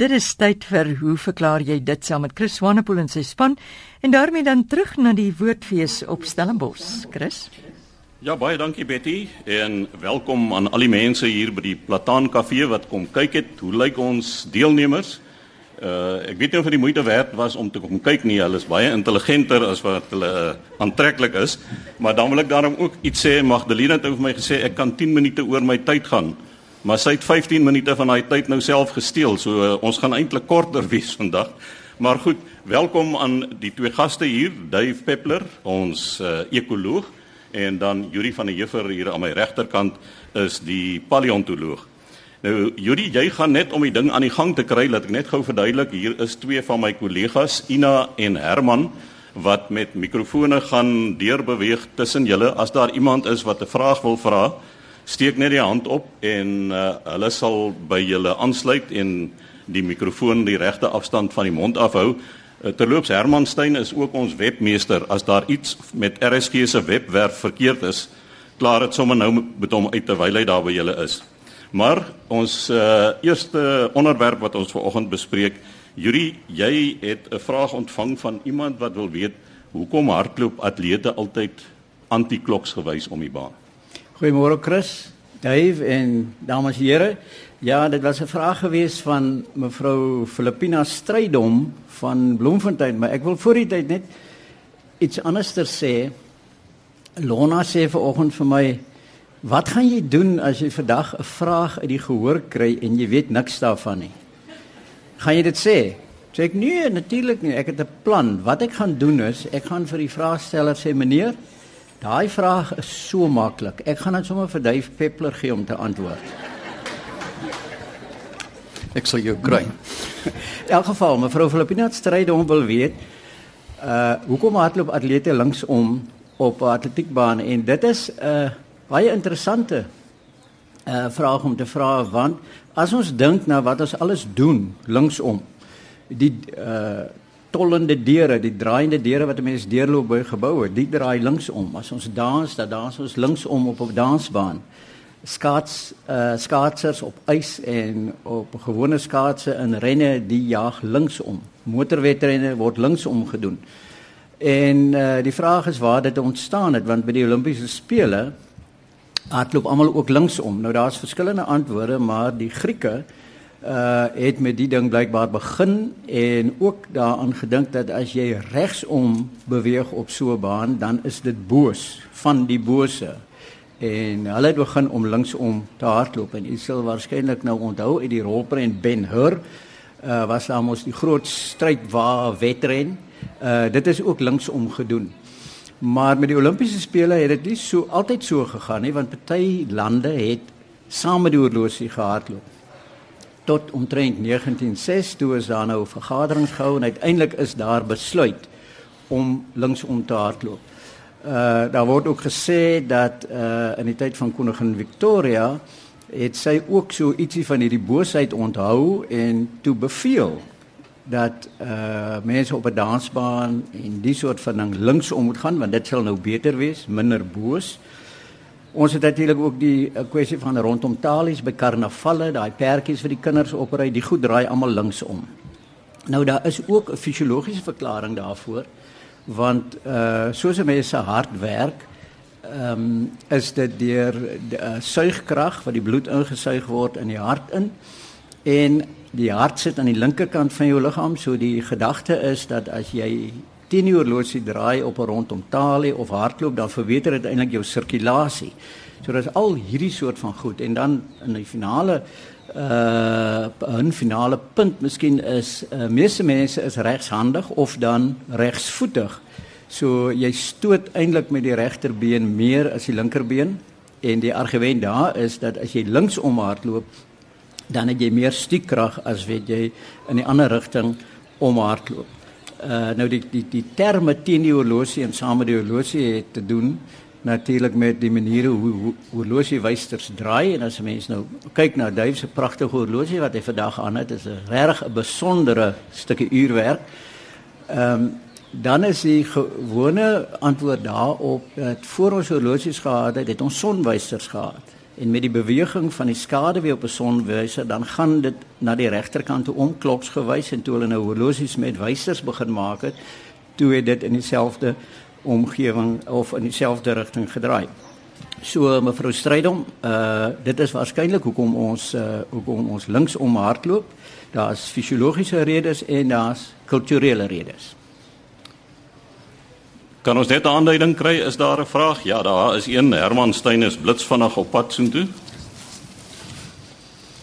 Dit is tyd vir hoe verklaar jy dit saam met Chris Swanepoel en sy span en daarmee dan terug na die woordfees op Stellenbosch. Chris. Ja baie dankie Betty en welkom aan al die mense hier by die Plataan Kafee wat kom kyk het. Hoe lyk ons deelnemers? Uh ek weet nie of dit moeite werd was om te kom kyk nie. Hulle is baie intelligenter as wat hulle uh, aantreklik is. Maar dan wil ek daarom ook iets sê. Magdalena het vir my gesê ek kan 10 minute oor my tyd gaan. Maar sy het 15 minute van daai tyd nou self gesteel. So uh, ons gaan eintlik korter wees vandag. Maar goed, welkom aan die twee gaste hier, Dave Peppler, ons uh, ekoloog en dan Yuri van der Heever hier aan my regterkant is die paleontoloog. Nou Yuri, jy gaan net om die ding aan die gang te kry, laat ek net gou verduidelik, hier is twee van my kollegas, Ina en Herman wat met mikrofone gaan deurbeweeg tussen julle as daar iemand is wat 'n vraag wil vra steek net die hand op en uh, hulle sal by julle aansluit en die mikrofoon die regte afstand van die mond afhou. Uh, terloops Herman Stein is ook ons webmeester. As daar iets met RSG se webwerf verkeerd is, klaar dit sommer nou met hom uit terwyl hy daar by julle is. Maar ons uh, eerste onderwerp wat ons vanoggend bespreek, Yuri, jy het 'n vraag ontvang van iemand wat wil weet hoekom hardloop atlete altyd anti-kloks gewys om die baan. Goeiemôre Chris, Dave en dames en here. Ja, dit was 'n vraag gewees van mevrou Filippina Strydom van Bloemfontein, maar ek wil voor die tyd net iets anderster sê. Lona sê vanoggend vir my, "Wat gaan jy doen as jy vandag 'n vraag uit die gehoor kry en jy weet niks daarvan nie?" Gaan jy dit sê? Sê ek nee, natuurlik nie. Ek het 'n plan. Wat ek gaan doen is, ek gaan vir die vraagsteller sê, "Meneer, Daai vraag is so maklik. Ek gaan dit sommer vir Dave Peppler gee om te antwoord. Ek sal jou kry. In elk geval, mevrou Filippina het stryd om wil weet uh hoekom hardloop atlete linksom op 'n atletiekbaan en dit is 'n uh, baie interessante uh vraag om te vra want as ons dink na wat ons alles doen linksom die uh tollende deure, die draaiende deure wat 'n mens deurloop by geboue, die draai linksom. As ons dans, dan dans ons linksom op 'n dansbaan. Skaats uh skaatsers op ys en op gewone skaatse in renne die jag linksom. Motorwedrenne word linksom gedoen. En uh die vraag is waar dit ontstaan het want by die Olimpiese spele hardloop almal ook linksom. Nou daar's verskillende antwoorde, maar die Grieke het met die ding blykbaar begin en ook daaraan gedink dat as jy regsom beweeg op so 'n baan dan is dit boos van die bose. En hulle het begin om linksom te hardloop en jy sal waarskynlik nou onthou uit die rolprent Ben Hur uh was daar mos die groot stryd waar wedren. Uh dit is ook linksom gedoen. Maar met die Olimpiese spele het dit nie so altyd so gegaan nie want party lande het saam met die horlosie gehardloop tot omtrent 1906 toe is daar nou vergaderings gehou en uiteindelik is daar besluit om linksom te hardloop. Uh daar word ook gesê dat uh in die tyd van koningin Victoria het sy ook so ietsie van hierdie boosheid onthou en toe beveel dat uh mense op 'n dansbaan en die soort van ding linksom moet gaan want dit sal nou beter wees, minder boos. Uh Ons het natuurlik ook die uh, kwessie van rondom talies by karnavalle, daai perdjies vir die kinders opry, die goed draai almal linksom. Nou daar is ook 'n fisiologiese verklaring daarvoor want uh soos 'n mens se hart werk, ehm um, is dit deur die uh, suigkrag wat die bloed ingesuig word in die hart in en die hart sit aan die linkerkant van jou liggaam, so die gedagte is dat as jy 10 uur horlosie draai op 'n rondom talie of hardloop dan verbeter dit eintlik jou sirkulasie. So is al hierdie soort van goed en dan in die finale uh 'n finale punt miskien is uh, meeste mense is regshandig of dan regsvoetig. So jy stoot eintlik met die regterbeen meer as die linkerbeen en die argument daar is dat as jy linksom hardloop dan het jy meer stiekkrag as weet jy in die ander rigting om hardloop uh, nou die die die terme teen die horlosie en saam met die horlosie het te doen natuurlik met die maniere hoe, hoe horlosiewysters draai en as 'n mens nou kyk na Duif se pragtige horlosie wat hy vandag aan het is 'n regtig 'n besondere stukkie uurwerk. Ehm um, dan is die gewone antwoord daarop dat voor ons horlosies gehad het, het ons sonwysters gehad. En met die beweging van die skaduwee op 'n sonwyser, dan gaan dit na die regterkant toe om kloksgewys en toe hulle nou horlosies met wysers begin maak het, toe het dit in dieselfde omgewing of in dieselfde rigting gedraai. So mevrou Strydom, uh dit is waarskynlik hoekom ons uh hoekom ons linksom hardloop. Daar's fisiologiese redes en daar's kulturele redes. Kan ons net 'n aanduiding kry? Is daar 'n vraag? Ja, daar is een. Herman Steyn is blitsvinnig op pad soontoe.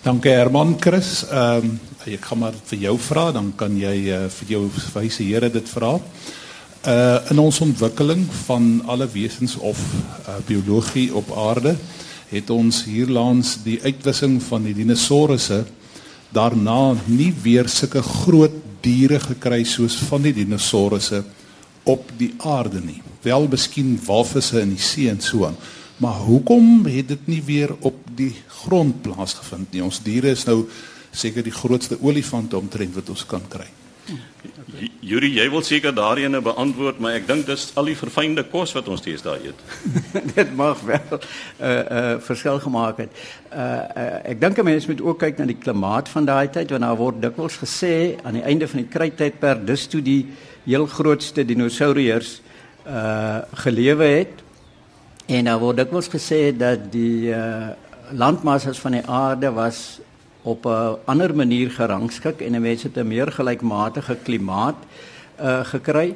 Dankie Herman Chris. Ehm um, ek gaan maar vir jou vra, dan kan jy uh, vir jou wyse Here dit vra. Uh in ons ontwikkeling van alle wesens of uh, biologie op aarde het ons hierlangs die uitwissing van die dinosourusse daarna nie weer sulke groot diere gekry soos van die dinosourusse op die aarde nie. Wel miskien walvisse in die see en so aan. Maar hoekom het dit nie weer op die grond plaasgevind nie? Ons diere is nou seker die grootste olifante omtrent wat ons kan kry. Yuri, jy wil seker daarin 'n beantwoord, maar ek dink dis al die verfynde kos wat ons steeds daar eet. dit mag wel 'n uh, uh, verskil gemaak het. Uh, uh, ek dink 'n mens moet ook kyk na die klimaat van daai tyd want daar word dikwels gesê aan die einde van die kryttydperk dis toe die heel grootste dinosourus uh gelewe het. En daar word dikwels gesê dat die uh landmassas van die aarde was op 'n ander manier gerangskik en mense het 'n meer gelykmatige klimaat uh gekry.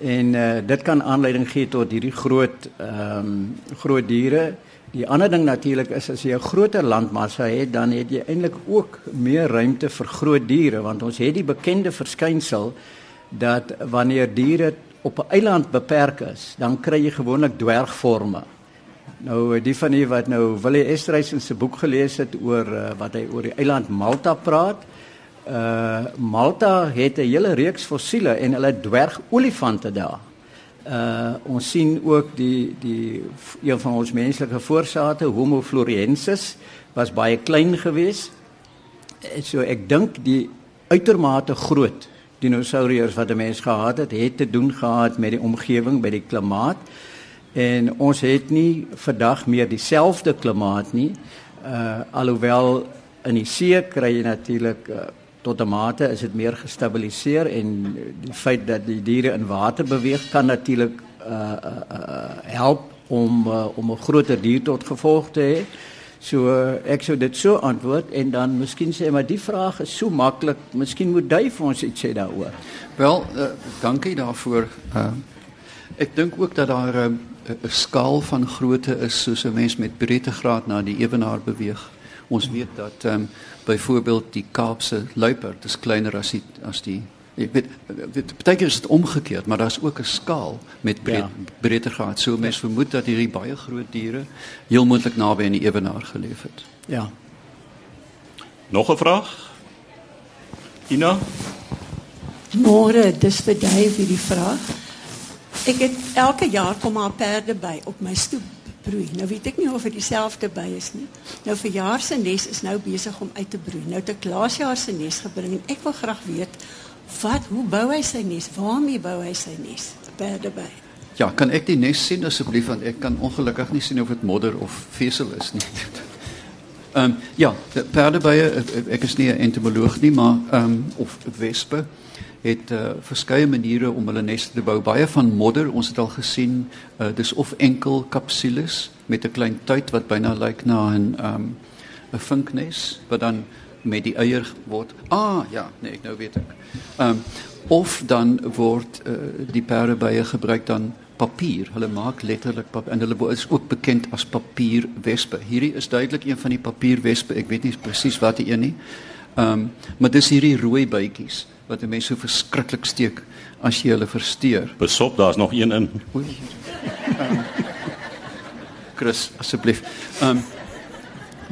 En uh dit kan aanleiding gee tot hierdie groot ehm um, groot diere. Die ander ding natuurlik is as jy 'n groter landmassa het, dan het jy eintlik ook meer ruimte vir groot diere want ons het die bekende verskynsel dat wanneer diere op 'n eiland beperk is, dan kry jy gewoonlik dwergvorme. Nou die van u wat nou Willie Estreisen se boek gelees het oor uh, wat hy oor die eiland Malta praat. Uh Malta het 'n hele reeks fossiele en hulle dwergolifante daar. Uh ons sien ook die die een van ons menslike voorsate Homo floresiensis was baie klein geweest. So ek dink die uitermate groot dinosourus wat 'n mens gehad het, het te doen gehad met die omgewing, by die klimaat. En ons het nie vandag meer dieselfde klimaat nie. Uh alhoewel in die see kry jy natuurlik uh, tot 'n mate is dit meer gestabiliseer en die feit dat die diere in water beweeg kan natuurlik uh, uh uh help om uh, om 'n groter dier tot gevolg te hê. So ek sou dit so antwoord en dan miskien sê maar die vraag is so maklik, miskien moet jy vir ons iets sê daaroor. Wel, uh, dankie daarvoor. Uh, ek dink ook dat daar 'n uh, 'n skaal van grootte is soos 'n mens met breedtegraad na die ewenaar beweeg. Ons weet dat ehm um, byvoorbeeld die Kaapse luiperd is kleiner as die as die Ek weet dit beteken is dit omgekeerd, maar daar's ook 'n skaal met breed, ja. breedtegraad. So mense vermoed dat hierdie baie groot diere heel moontlik naby aan die ewenaar geleef het. Ja. Nog 'n vraag? Ina? Môre, dis vir jy vir die vraag. Ek het elke jaar kom maar perde by op my stoep broei. Nou weet ek nie of dit dieselfde by is nie. Nou vir jaar se nes is nou besig om uit te broei. Nou te klaasjaar se nes gebring en ek wil graag weet Wat hoe bou hy sy nes? Waarmee bou hy sy nes? Perde by. Ja, kan ek die nes sien asseblief want ek kan ongelukkig nie sien of dit modder of vesel is nie. Um, ja, perdebye ek is nie 'n entomoloog nie, maar um, of wespe het uh, verskeie maniere om hulle neste te bou. Baie van modder, ons het al gesien, uh, dis of enkel kapsules met 'n klein tuit wat byna lyk na 'n ehm um, 'n vinknes wat dan met die eier word. Ah, ja, nee, ek nou weet ek. Ehm um, of dan word uh, die perdebye gebruik dan papier. Hulle maak letterlik papier en hulle is ook bekend as papierwespe. Hierdie is duidelik een van die papierwespe. Ek weet nie presies wat die een nie. Ehm um, maar dis hierdie rooi bytjies wat 'n mens so verskriklik steek as jy hulle versteur. Besop, daar's nog een in. Oei. Um, Chris, asseblief. Ehm um,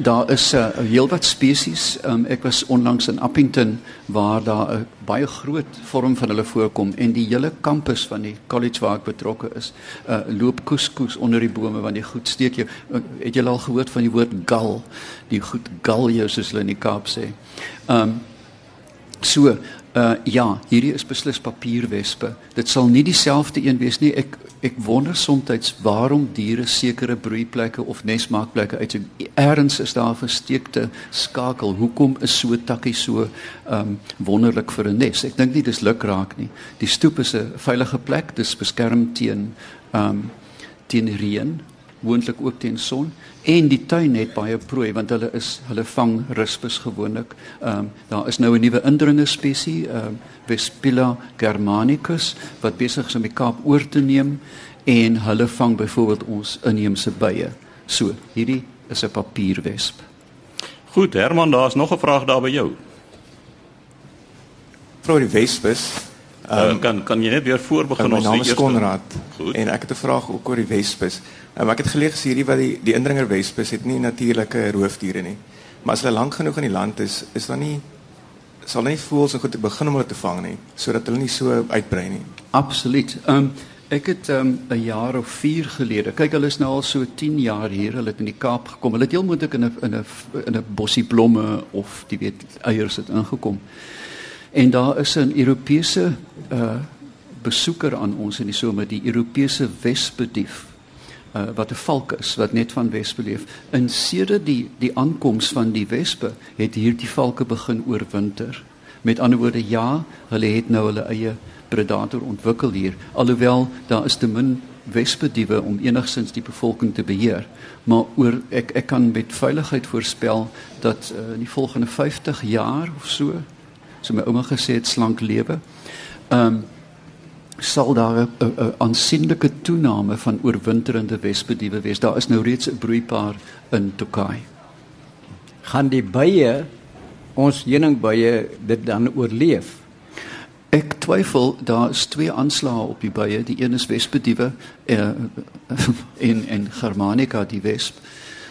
Daar is 'n uh, heelwat spesies. Um, ek was onlangs in Appington waar daar 'n baie groot vorm van hulle voorkom en die hele kampus van die college waar ek betrokke is, uh, loop kuskus onder die bome want die goed steek jou. Uh, het jy al gehoord van die woord gal? Die goed gal jou soos hulle in die Kaap sê. Ehm um, so Uh ja, hierdie is beslis papierwespe. Dit sal nie dieselfde een wees nie. Ek ek wonder soms waarom diere sekere broeiplekke of nesmaakplekke uit eers is daar versteekte skakel. Hoekom is so takkie so ehm um, wonderlik vir 'n nes? Ek dink nie dis lukraak nie. Die stoep is 'n veilige plek, dis beskerm teen ehm um, teen reën, moontlik ook teen son en die tuin het baie prooi want hulle is hulle vang rispus gewoonlik. Ehm um, daar is nou 'n nuwe indringer spesies, ehm um, Vespilla germanicus wat besig is om die Kaap oor te neem en hulle vang byvoorbeeld ons inheemse bye. So, hierdie is 'n papierwesp. Goed, Herman, daar's nog 'n vraag daar by jou. Vrou die wespus Um, kan kan jy net weer voorbegin ons die eerste Konrad en ek het 'n vraag ook oor die wespus. Um, ek het gelees hierdie wat die die indringer wespus het nie natuurlike roofdiere nie. Maar as hulle lank genoeg in die land is, is daar nie sal nie voels en goed begin om hulle te vang nie sodat hulle nie so uitbrei nie. Absoluut. Um, ek het 'n um, jaar of 4 gelede. Kyk, hulle is nou al so 10 jaar hier. Hulle het in die Kaap gekom. Hulle het heel moontlik in 'n in 'n in 'n bossie blomme of die weet eiers het ingekom. En daar is 'n Europese uh besoeker aan ons in die somer, die Europese wespedief. Uh wat 'n valk is wat net van wespe leef. In sedert die die aankoms van die wespe het hierdie valke begin oorwinter. Met ander woorde ja, hulle het nou hulle eie predator ontwikkel hier. Alhoewel daar is te min wespediewe om enigsins die bevolking te beheer. Maar oor ek ek kan met veiligheid voorspel dat uh, in die volgende 50 jaar of so so my ouma gesê het slank lewe. Ehm um, sal daar 'n aansienlike toename van oorwinterende wespediewe wees. Daar is nou reeds 'n broeipaar in Tokai. Gaan die bye ons heuningbye dit dan oorleef? Ek twyfel daar is twee aanslae op die bye. Die een is wespediewe uh, en en Germanica die wesp.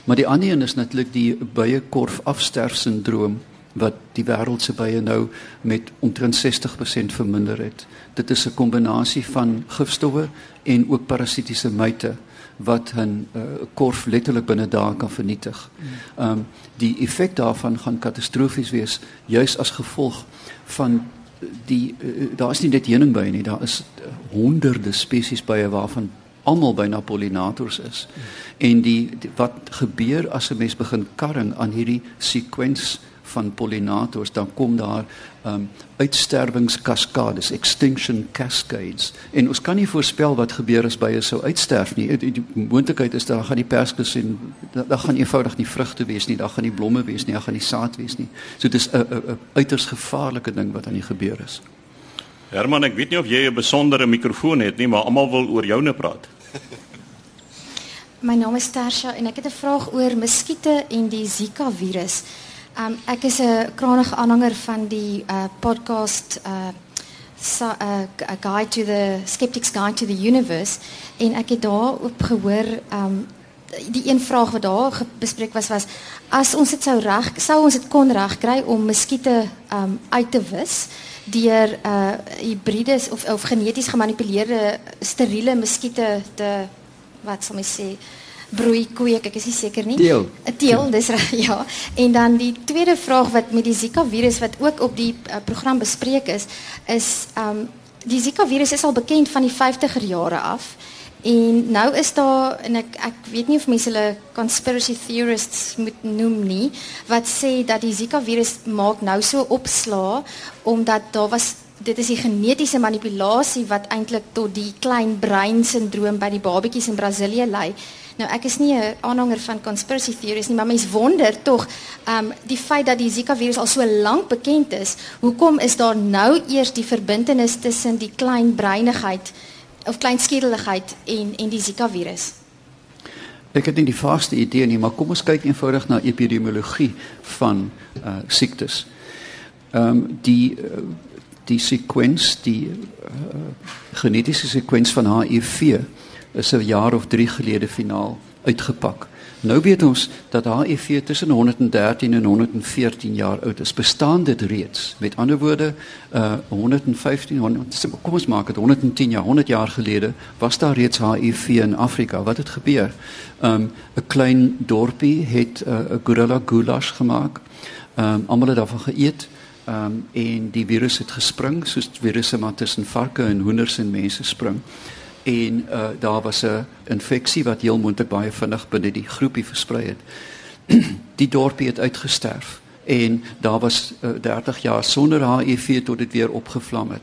Maar die ander een is natuurlik die bye korf afsterf sindroom wat die wêreld se bye nou met omtrent 60% verminder het. Dit is 'n kombinasie van gifstowwe en ook parasitiese myte wat 'n uh, korf letterlik binne dae kan vernietig. Ehm um, die effek daarvan gaan katastrofies wees juis as gevolg van die uh, daar is nie net heuningbye nie, daar is uh, honderde spesies bye waarvan almal byna pollinators is. En die, die wat gebeur as 'n mens begin karring aan hierdie sequence van pollinators dan kom daar um uitsterwingskaskades extinction cascades. En ons kan nie voorspel wat gebeur as bye sou uitsterf nie. Die, die moontlikheid is daar gaan die perskes en daar gaan eenvoudig nie vrugte wees nie daar gaan nie blomme wees nie daar gaan nie saad wees nie. So dit is 'n uiters gevaarlike ding wat aan die gebeur is. Herman ek weet nie of jy 'n besondere mikrofoon het nie maar almal wil oor joune praat. My naam is Tersha en ek het 'n vraag oor muskiete en die Zika virus. Um, ek is 'n kranige aanhanger van die uh, podcast uh, so, uh, A Guide to the Skeptics Guide to the Universe. En ek het daarop gehoor um, die een vraag wat daar bespreek was was as ons dit sou reg sou ons dit kon regkry om muskiete um, uit te wis deur uh hibrides of of geneties gemanipuleerde steriele muskiete te wat sal my sê broei kweek, ek is nie seker nie. Teel. 'n Teel, dis reg, ja. En dan die tweede vraag wat met die Zika virus wat ook op die uh, program bespreek is, is um die Zika virus is al bekend van die 50er jare af. En nou is daar en ek ek weet nie of mense hulle conspiracy theorists moet noem nie wat sê dat die Zika virus maak nou so opslaa omdat daar was dit is die genetiese manipulasie wat eintlik tot die klein brein sindroom by die babetjies in Brasilië lei. Nou ek is nie 'n aanhanger van conspiracy theories nie, maar mens wonder tog, ehm um, die feit dat die Zika virus al so lank bekend is, hoekom is daar nou eers die verbintenis tussen die klein breinigheid of klein skedeligheid en en die Zika virus? Ek het nie die vaste idee nie, maar kom ons kyk eenvoudig na epidemiologie van uh siektes. Ehm um, die uh, die sekwens die uh, genetiese sekwens van HIV is 'n jaar of 3 gelede finaal uitgepak. Nou weet ons dat HIV tussen 113 en 114 jaar oud is. Bestaan dit reeds? Met ander woorde, uh 115 100, kom ons maak dit 110 jaar, 100 jaar gelede was daar reeds HIV in Afrika. Wat het gebeur? Um 'n klein dorpie het 'n uh, gorilla goulash gemaak. Um almal het daarvan geëet Ehm um, en die virus het gespring soos virusse maar tussen varke en hoenders en mense spring. En uh, daar was 'n infeksie wat heel moontlik baie vinnig binne die groepie versprei het. die dorpie het uitgesterf en daar was uh, 30 jaar sonder HIV tot dit weer opgevlam het.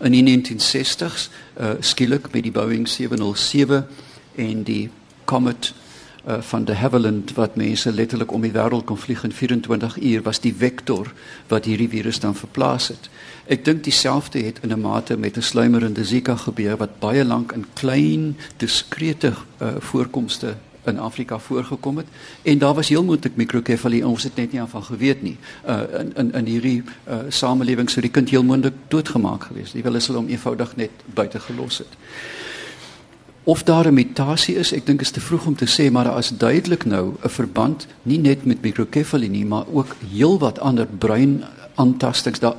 In die 1960s uh, skielik met die Boeing 707 en die Comet uh, van de Havilland wat mense letterlik om die wêreld kon vlieg in 24 uur was die vektor wat hierdie virus dan verplaas het. Ek dink dieselfde het in 'n mate met 'n sluimerende Zika gebeur wat baie lank in klein diskrete uh, voorkomste in Afrika voorgekom het en daar was heel moontlik mikrokefalie ons het net nie van geweet nie uh, in in in hierdie uh, samelewing sou die kind heel moontlik doodgemaak gewees het. Hulle hulle hom eenvoudig net buite gelos het. Of daar 'n mutasie is, ek dink is te vroeg om te sê, maar daar is duidelik nou 'n verband nie net met microcephaly nie, maar ook heelwat ander brein aantastings. Daar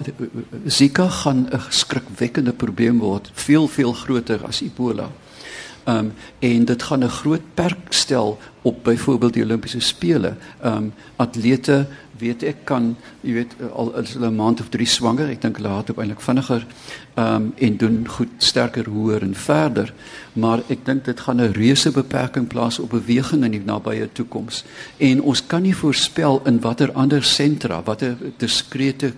Zika gaan 'n skrikwekkende probleem word, veel veel groter as Ebola. Ehm um, en dit gaan 'n groot perk stel op byvoorbeeld die Olimpiese spele. Ehm um, atlete weet ek kan jy weet al is hulle 'n maand of 3 swanger, ek dink hulle het op eintlik vinniger ehm um, en doen goed sterker hoër en verder, maar ek dink dit gaan 'n reuse beperking plaas op beweging in die nabye toekoms. En ons kan nie voorspel in watter ander sentra, watter diskrete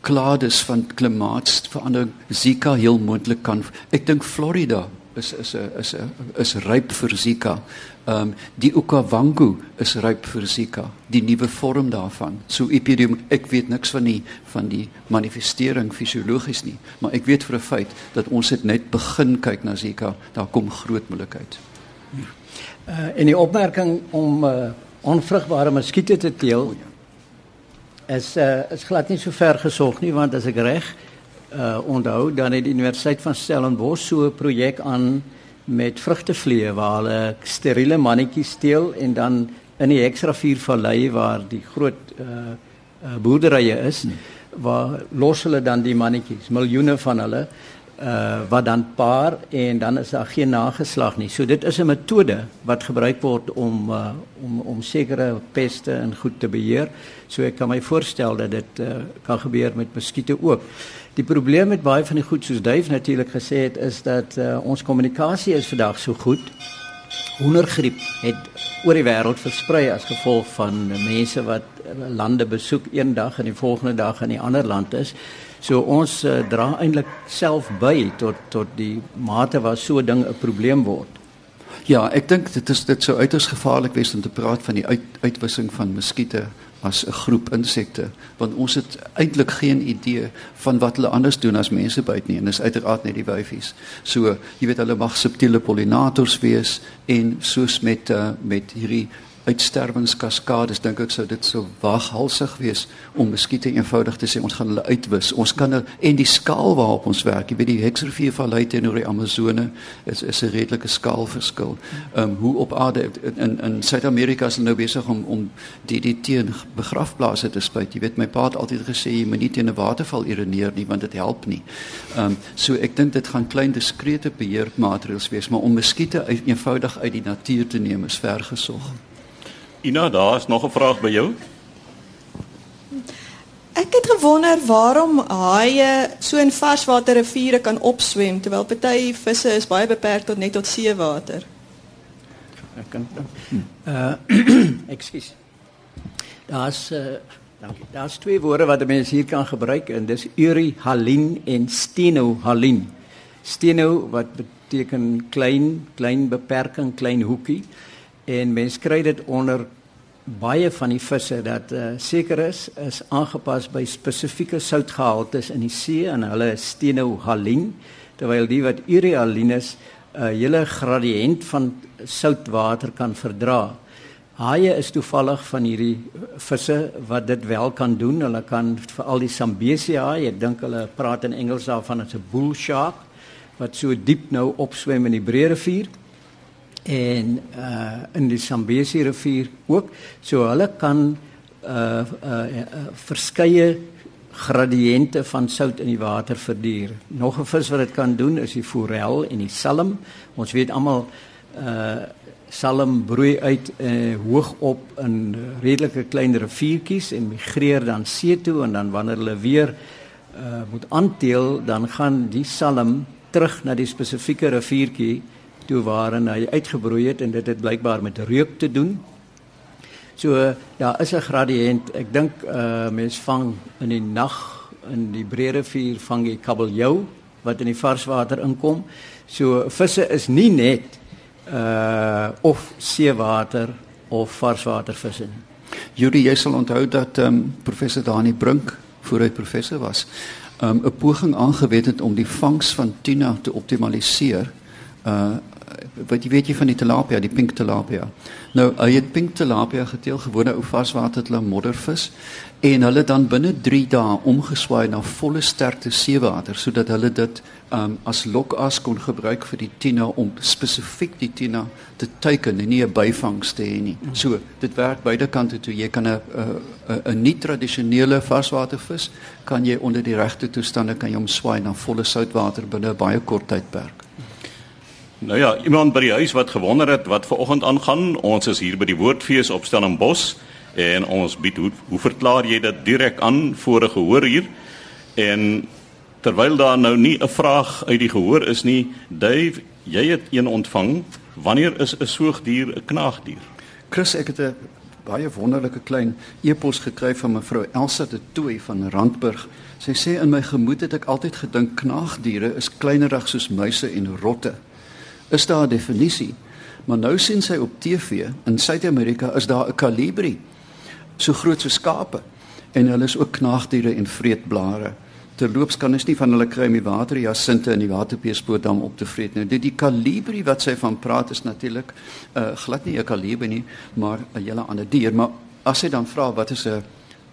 klades van klimaatsverandering Zika heel moontlik kan. Ek dink Florida is is is is ryp vir Zika. Ehm um, die Okavango is ryp vir Zika, die nuwe vorm daarvan. So epidemie, ek weet niks van die van die manifestering fisiologies nie, maar ek weet vir 'n feit dat ons het net begin kyk na Zika, daar kom groot moeilikheid. Uh en die opmerking om uh onvrugbare muskiete te teel ja. is uh is glad nie so ver gesog nie want as ek reg uh onthou dan het die Universiteit van Stellenbosch so 'n projek aan met vrugtevlee waar hulle steriele mannetjies steel en dan in die Heksrivier vallei waar die groot uh, uh boerderye is hmm. waar los hulle dan die mannetjies miljoene van hulle uh wat dan paar en dan is daar geen nageslag nie. So dit is 'n metode wat gebruik word om uh om om sekere peste en goed te beheer. So ek kan my voorstel dat dit uh kan gebeur met muskiete ook. Die probleem met baie van die goed soos Duif natuurlik gesê het is dat uh, ons kommunikasie is vandag so goed. Hoendergriep het oor die wêreld versprei as gevolg van mense wat lande besoek een dag en die volgende dag in 'n ander land is. So ons uh, dra eintlik self by tot tot die mate waar so 'n ding 'n probleem word. Ja, ek dink dit is dit sou uiters gevaarlik wees om te praat van die uit, uitwissing van muskiete as 'n groep insekte want ons het eintlik geen idee van wat hulle anders doen as mense buite nie en dis uiteraard net die wyfies. So, jy weet hulle mag subtiele pollinators wees en soos met uh, met hierdie uitsterwingskaskades dink ek sou dit so waghalsig wees om muskiete eenvoudig te sê ons gaan hulle uitwis. Ons kan er, en die skaal waarop ons werk, jy weet die Heksrivier vallei teenoor die Amazone is is 'n redelike skaalverskil. Ehm um, hoe op aarde in in Suid-Amerika is hulle nou besig om om die die teen begrafplase te spuit. Jy weet my pa het altyd gesê jy moet nie teen 'n waterval urineer nie want dit help nie. Ehm um, so ek dink dit gaan klein diskrete beheermaatreëls wees, maar om muskiete eenvoudig uit die natuur te neem is vergesog. Ina, daar is nog 'n vraag by jou. Ek het gewonder waarom haie so in varswater riviere kan opswem terwyl party visse is baie beperk tot net tot seewater. Ek kan uh ekskuus. Daar's uh dankie. Daar's twee woorde wat mense hier kan gebruik en dis urihalin en stenohalin. Steno wat beteken klein, klein beperking, klein hoekie en mens kry dit onder baie van die visse dat uh, seker is is aangepas by spesifieke soutgehaltes in die see en hulle is stenohalin terwyl die wat urealin is 'n uh, hele gradiënt van soutwater kan verdra. Haie is toevallig van hierdie visse wat dit wel kan doen. Hulle kan veral die Sambesia, ek dink hulle praat in Engels daarvan as 'n bull shark wat so diep nou opswem in die Breë rivier en uh in die Zambesi rivier ook. So hulle kan uh uh, uh verskeie gradiënte van sout in die water verduur. Nog 'n vis wat dit kan doen is die forel en die salm. Ons weet almal uh salm broei uit uh, hoog op in redelike klein riviertjies en migreer dan see toe en dan wanneer hulle weer uh, moet aanteel dan gaan die salm terug na die spesifieke riviertjie toe waarin hy uitgebroei het en dit het blykbaar met reuk te doen. So daar ja, is 'n gradiënt. Ek dink uh mens vang in die nag in die breë rivier vang jy kabeljou wat in die varswater inkom. So visse is nie net uh of seewater of varswatervisse nie. Judy, jy sal onthou dat um, professor Dani Brink voor hy professor was, ehm um, 'n poging aangewend het om die vangs van tuna te optimaliseer. Uh wat jy weet jy van die tilapia, die pink tilapia. Nou, hy het pink tilapia geteel gewone ou varswater moddervis en hulle dan binne 3 dae omgeswaai na volle sterkte seewater sodat hulle dit um, as lokas kon gebruik vir die tina om spesifiek die tina te teiken en nie 'n byvangs te hê nie. So, dit werk beide kante toe. Jy kan 'n 'n 'n nie tradisionele varswatervis kan jy onder die regte toestande kan jy hom swaai na volle soutwater binne 'n baie kort tydperk. Nou ja, iemand by die huis wat gewonder het wat ver oggend aangaan. Ons is hier by die Woordfees op Stellenbosch en ons bied hoe, hoe verklaar jy dit direk aan voor 'n gehoor hier? En terwyl daar nou nie 'n vraag uit die gehoor is nie, Dave, jy het een ontvang. Wanneer is 'n soogdier 'n knaagdier? Chris, ek het 'n baie wonderlike klein e-pos gekry van mevrou Elsa de Tooi van Randburg. Sy sê in my gemoed het ek altyd gedink knaagdiere is kleinerig soos muise en rotte is daar 'n definisie. Maar nou sien sy op TV in Suid-Amerika is daar 'n kalibri so groot so skape en hulle is ook knaagdiere en vreetblare. Terloops kan ons nie van hulle kry om die water jasinte in die waterpeespoortdam op te vreet nou. Dit die kalibri wat sy van praat is natuurlik uh, glad nie 'n kalibri nie, maar 'n hele ander dier. Maar as sy dan vra wat is 'n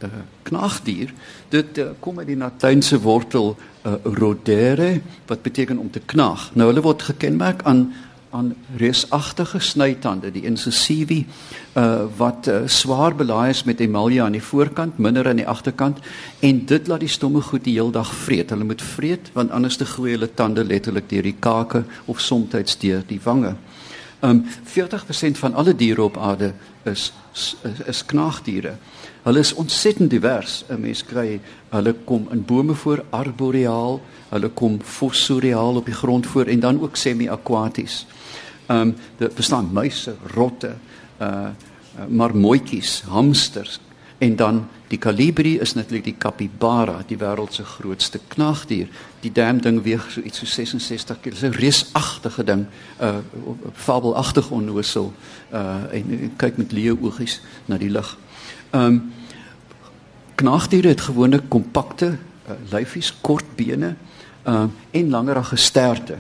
'n knaagdier, dit uh, kom uit die latynse wortel uh, rodere wat beteken om te knaag. Nou hulle word gekenmerk aan aan reusagtige snytande, die incisivi uh, wat uh, swaar belaai is met emalia aan die voorkant, minder aan die agterkant en dit laat die stomme goed die hele dag vreet. Hulle moet vreet want anders te groei hulle tande letterlik deur die kake of soms deur die wange. Um 40% van alle diere op aarde is is, is knaagdiere. Hulle is ontsettend divers. 'n Mens kry hulle kom in bome voor arboreaal, hulle kom fossoriaal op die grond voor en dan ook semi-aquaties. Ehm um, dit bestaan muise, rotte, uh maar mooitjies, hamsters en dan die kalibri is natuurlik die capybara, die wêreld se grootste knaagdier. Die dam ding weeg so iets so 66 kg. Dis 'n reusagtige ding, 'n uh, fabelagtig onnoosel uh en kyk met leeu oogies na die lug. Ehm um, knaagdiere het gewoonlik kompakte uh, lyfies, kort bene ehm uh, en langerige sterte.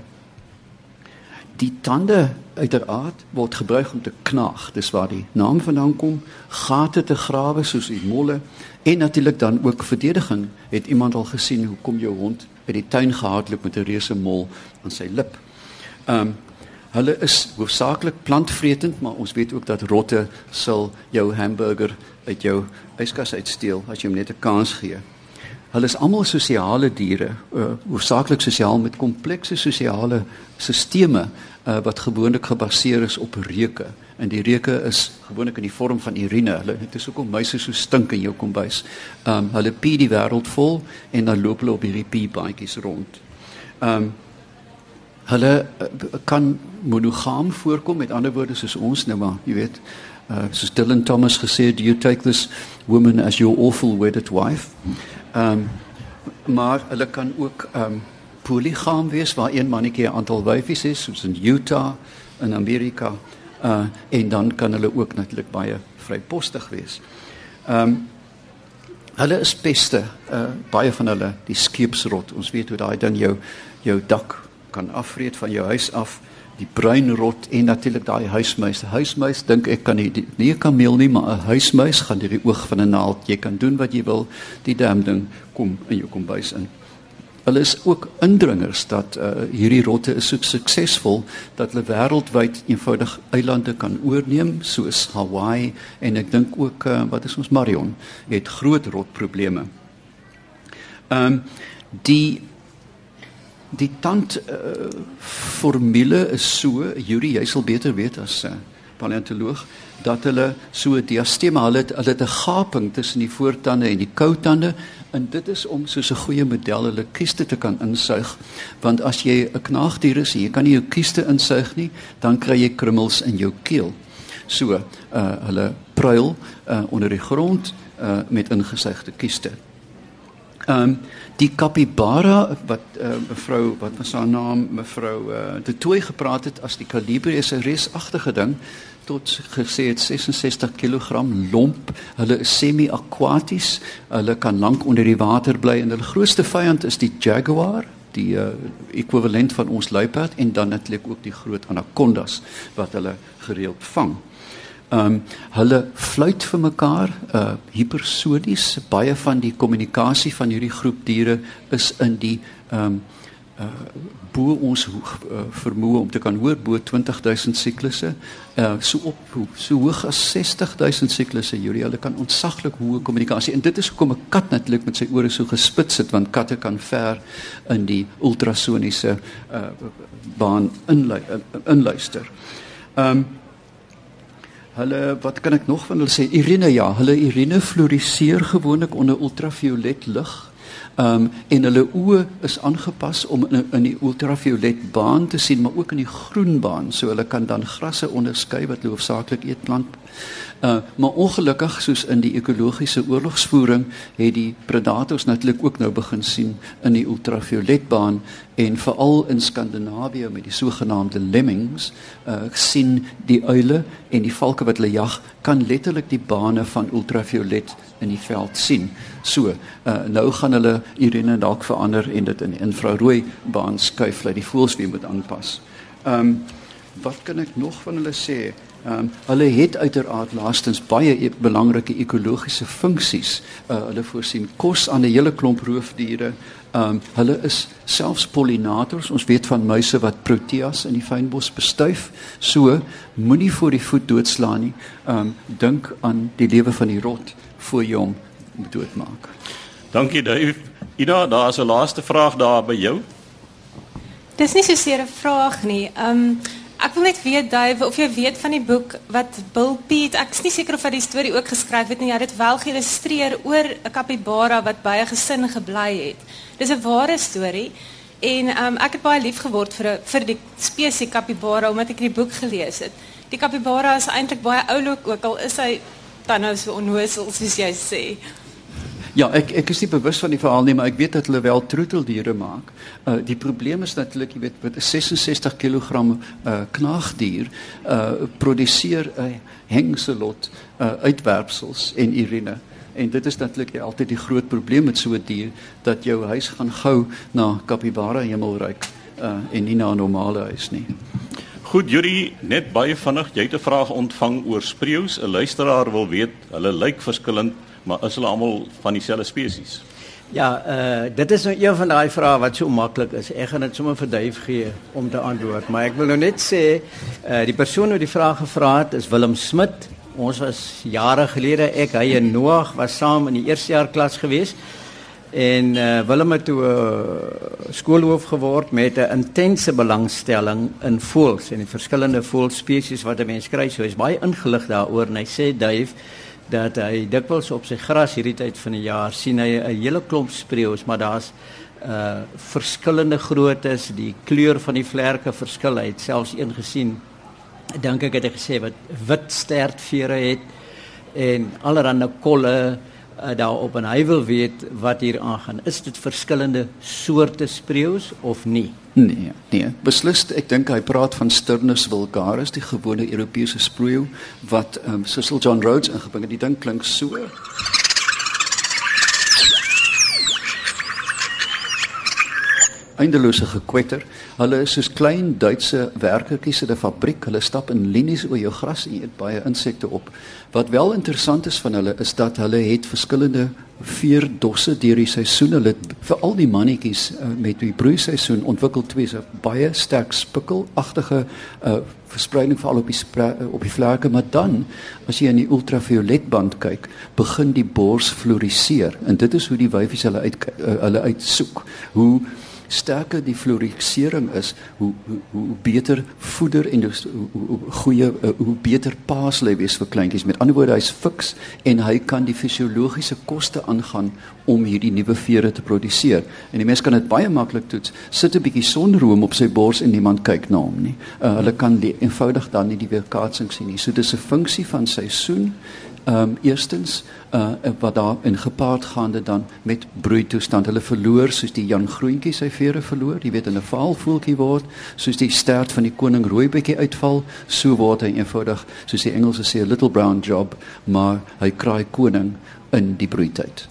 Die tande uiteraard word gebruik om te knaag. Dis waar die naam vandaan kom. Gate te grawe soos die molle en natuurlik dan ook verdediging. Het iemand al gesien hoe kom jou hond by die tuin gehardloop met 'n reuse mol aan sy lip? Ehm um, Hulle is hoofsaaklik plantvretend, maar ons weet ook dat rotte sal jou hamburger uit jou yskas uitsteel as jy hom net 'n kans gee. Hulle is almal sosiale diere, uh, hoofsaaklik sosiaal met komplekse sosiale stelsels uh, wat gewoonlik gebaseer is op reuke. En die reuke is gewoonlik in die vorm van urine. Hulle dit is hoekom muise so stink in jou kombuis. Ehm um, hulle pie die wêreld vol en dan loop hulle op hierdie pie baadjies rond. Ehm um, hulle uh, kan monogam voorkom. Met ander woorde soos ons nou maar jy weet uh, soos Dylan Thomas gesê do you take this woman as your awful wedded wife? Um, maar hulle kan ook um, polygam wees waar een mannetjie 'n aantal wyfies is soos in Utah in Amerika uh, en dan kan hulle ook natuurlik baie vrypostig wees. Um, hulle is peste uh, baie van hulle die skeepsrot. Ons weet hoe daai dan jou jou dak kan afvreet van jou huis af die bruinrot en natuurlik daai huismuis. Huismuis dink ek kan nie nie 'n kameel nie, maar 'n huismuis gaan deur die oog van 'n naald. Jy kan doen wat jy wil, die dam ding kom in jou kombuis in. Hulle is ook indringers dat uh, hierdie rotte is so suksesvol dat hulle wêreldwyd eenvoudig eilande kan oorneem soos Hawaii en ek dink ook uh, wat is ons Marion het groot rotprobleme. Ehm um, die die tand uh, formule is so Yuri jy sal beter weet as uh, paleontoloog dat hulle so diastema, hulle het, hulle het 'n gaping tussen die voortande en die koutande en dit is om soos 'n goeie model hulle kieste te kan insuig. Want as jy 'n knaagdier is, jy kan nie jou kieste insuig nie, dan kry jy krummels in jou keel. So, uh hulle pruil uh onder die grond uh met ingesuigde kieste. Ehm um, die capybara wat uh, mevrou wat was haar naam mevrou uh, de Tooi gepraat het as die kaliber is 'n reusagtige ding tot gesê het 66 kg lomp. Hulle is semi-aquaties. Hulle kan lank onder die water bly en hulle grootste vyand is die jaguar die uh, ekwivalent van ons luiperd en dan natuurlik ook die groot anacondas wat hulle gereeld vang. Ehm um, hulle fluit vir mekaar uh hipersonies. Baie van die kommunikasie van hierdie groep diere is in die ehm um, uh bo ons uh, vermoë om te kan hoor bo 20000 siklusse. Uh so op so hoog as 60000 siklusse. Julle hulle kan ontsaglik hoë kommunikasie en dit is hoekom 'n kat natuurlik met sy ore so gespits sit want katte kan ver in die ultrasoniese uh baan inlu inluister. Ehm um, Hulle wat kan ek nog van hulle sê Irene ja, hulle Irene floriseer gewoonlik onder ultraviolet lig. Um, en hulle oë is aangepas om in, in die ultraviolet baan te sien, maar ook in die groen baan, so hulle kan dan grasse onderskei wat hoofsaaklik eetplant Uh maar ongelukkig soos in die ekologiese oorlogsvoering het die predators natuurlik ook nou begin sien in die ultravioletbaan en veral in Skandinawië met die sogenaamde lemmings uh sien die uile en die valke wat hulle jag kan letterlik die bane van ultraviolet in die veld sien. So, uh nou gaan hulle Irene dalk verander en dit in infrarooi baan skuif dat die voëls weer moet aanpas. Um wat kan ek nog van hulle sê? Ehm um, hulle het uiteraard laastens baie e belangrike ekologiese funksies. Uh, hulle voorsien kos aan 'n hele klomp roofdiere. Ehm um, hulle is selfs pollinators. Ons weet van muise wat proteas in die fynbos bestuif. So moenie voor die voet doodslaan nie. Ehm um, dink aan die lewe van die rot voor jy hom doodmaak. Dankie Dave. Ida, daar is 'n laaste vraag daar by jou. Dis nie so 'n vraag nie. Ehm um, Ek wil net weet Dave of jy weet van die boek wat Bill Piet, ek is nie seker of hy die storie ook geskryf het nie. Hy het dit wel geïllustreer oor 'n kapibara wat by 'n gesin gebly het. Dis 'n ware storie en um, ek het baie lief geword vir vir die spesies kapibara omdat ek die boek gelees het. Die kapibara is eintlik baie oulik ook al is hy dan nou so onnoosel soos jy sê. Ja, ek ek is nie bewus van die verhaal nie, maar ek weet dat hulle wel troeteldiere maak. Uh die probleem is natuurlik, jy weet, met 'n 66 kg uh knaagdier uh produseer 'n uh, hengselot uh uitwerpsels en urine. En dit is natuurlik altyd die groot probleem met so 'n dier dat jou huis gaan gou na capybara hemelryk uh en nie na 'n normale huis nie. Goed, Juri, net baie vinnig, jy het 'n vraag ontvang oor spreeus. 'n Luisteraar wil weet, hulle lyk verskillend maar is hulle almal van dieselfde spesies? Ja, uh dit is nou een van daai vrae wat so maklik is. Ek gaan dit sommer vir Duif gee om te antwoord, maar ek wil nou net sê uh die persoon wat die vraag gevra het is Willem Smit. Ons was jare gelede ek hy en Noag was saam in die eerste jaar klas gewees. En uh Willem het toe uh, skoolhoof geword met 'n intense belangstelling in voëls en die verskillende voëlspesies wat 'n mens kry. So hy's baie ingelig daaroor en hy sê Duif dat hy dikwels op sy gras hierdie tyd van die jaar sien hy 'n hele klomp spreeus, maar daar's uh verskillende groottes, die kleur van die vlerke verskil. Hy het selfs een gesien. Dink ek het hy gesê wat wit stertvere het en allerlei kolle uh, daarop en hy wil weet wat hier aangaan. Is dit verskillende soorte spreeus of nie? Nee, nee, beslis ek dink hy praat van Sturnus vulgaris, die gewone Europese spreeu wat um, Cecil John Rhodes ingebring het. Die ding klink so. Eindelose gekwetter. Hulle is soos klein Duitse werkertjies in 'n fabriek. Hulle stap in linies oor jou gras en eet baie insekte op. Wat wel interessant is van hulle is dat hulle het verskillende veerdosse deur die seisoen. Hulle vir al die mannetjies uh, met die broeiseisoen ontwikkel twee so baie sterk spikkelagtige uh, verspreiding veral op die uh, op die vlerke, maar dan as jy in die ultravioletband kyk, begin die bors floriseer en dit is hoe die wyfies hulle uit hulle uitsoek. Hoe sterker die florisering is, hoe hoe, hoe beter voeder en dus, hoe, hoe, goeie uh, hoe beter paas lê wees vir kleintjies. Met ander woorde, hy's fiks en hy kan die fisiologiese koste aangaan om hierdie nuwe vere te produseer. En die mens kan dit baie maklik toets. Sit 'n bietjie sonroom op sy bors en niemand kyk na hom nie. Uh, hulle kan die eenvoudig dan nie die weerkaatsing sien nie. So dis 'n funksie van seisoen ehm um, eerstens uh wat daar in gepaard gaande dan met broeitoestand. Hulle verloor soos die Jan Groentjie sy vere verloor, jy weet in 'n vaalvoeltjie word, soos die stert van die koning rooibekkie uitval, so word hy eenvoudig, soos die Engelse sê 'n little brown job, maar hy kraai koning in die broeityd.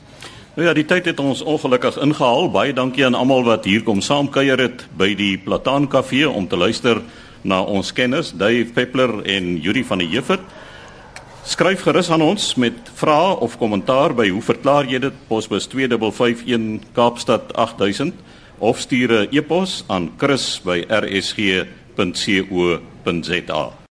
Nou ja, die tyd het ons ongelukkig ingehaal. Baie dankie aan almal wat hier kom saamkuier het by die Plataan Kafee om te luister na ons kenners, Dave Peppler en Yuri van der Heever. Skryf gerus aan ons met vrae of kommentaar by hoe verklaar jy dit? Posbus 2551 Kaapstad 8000 of stuur 'n e-pos aan chris@rsg.co.za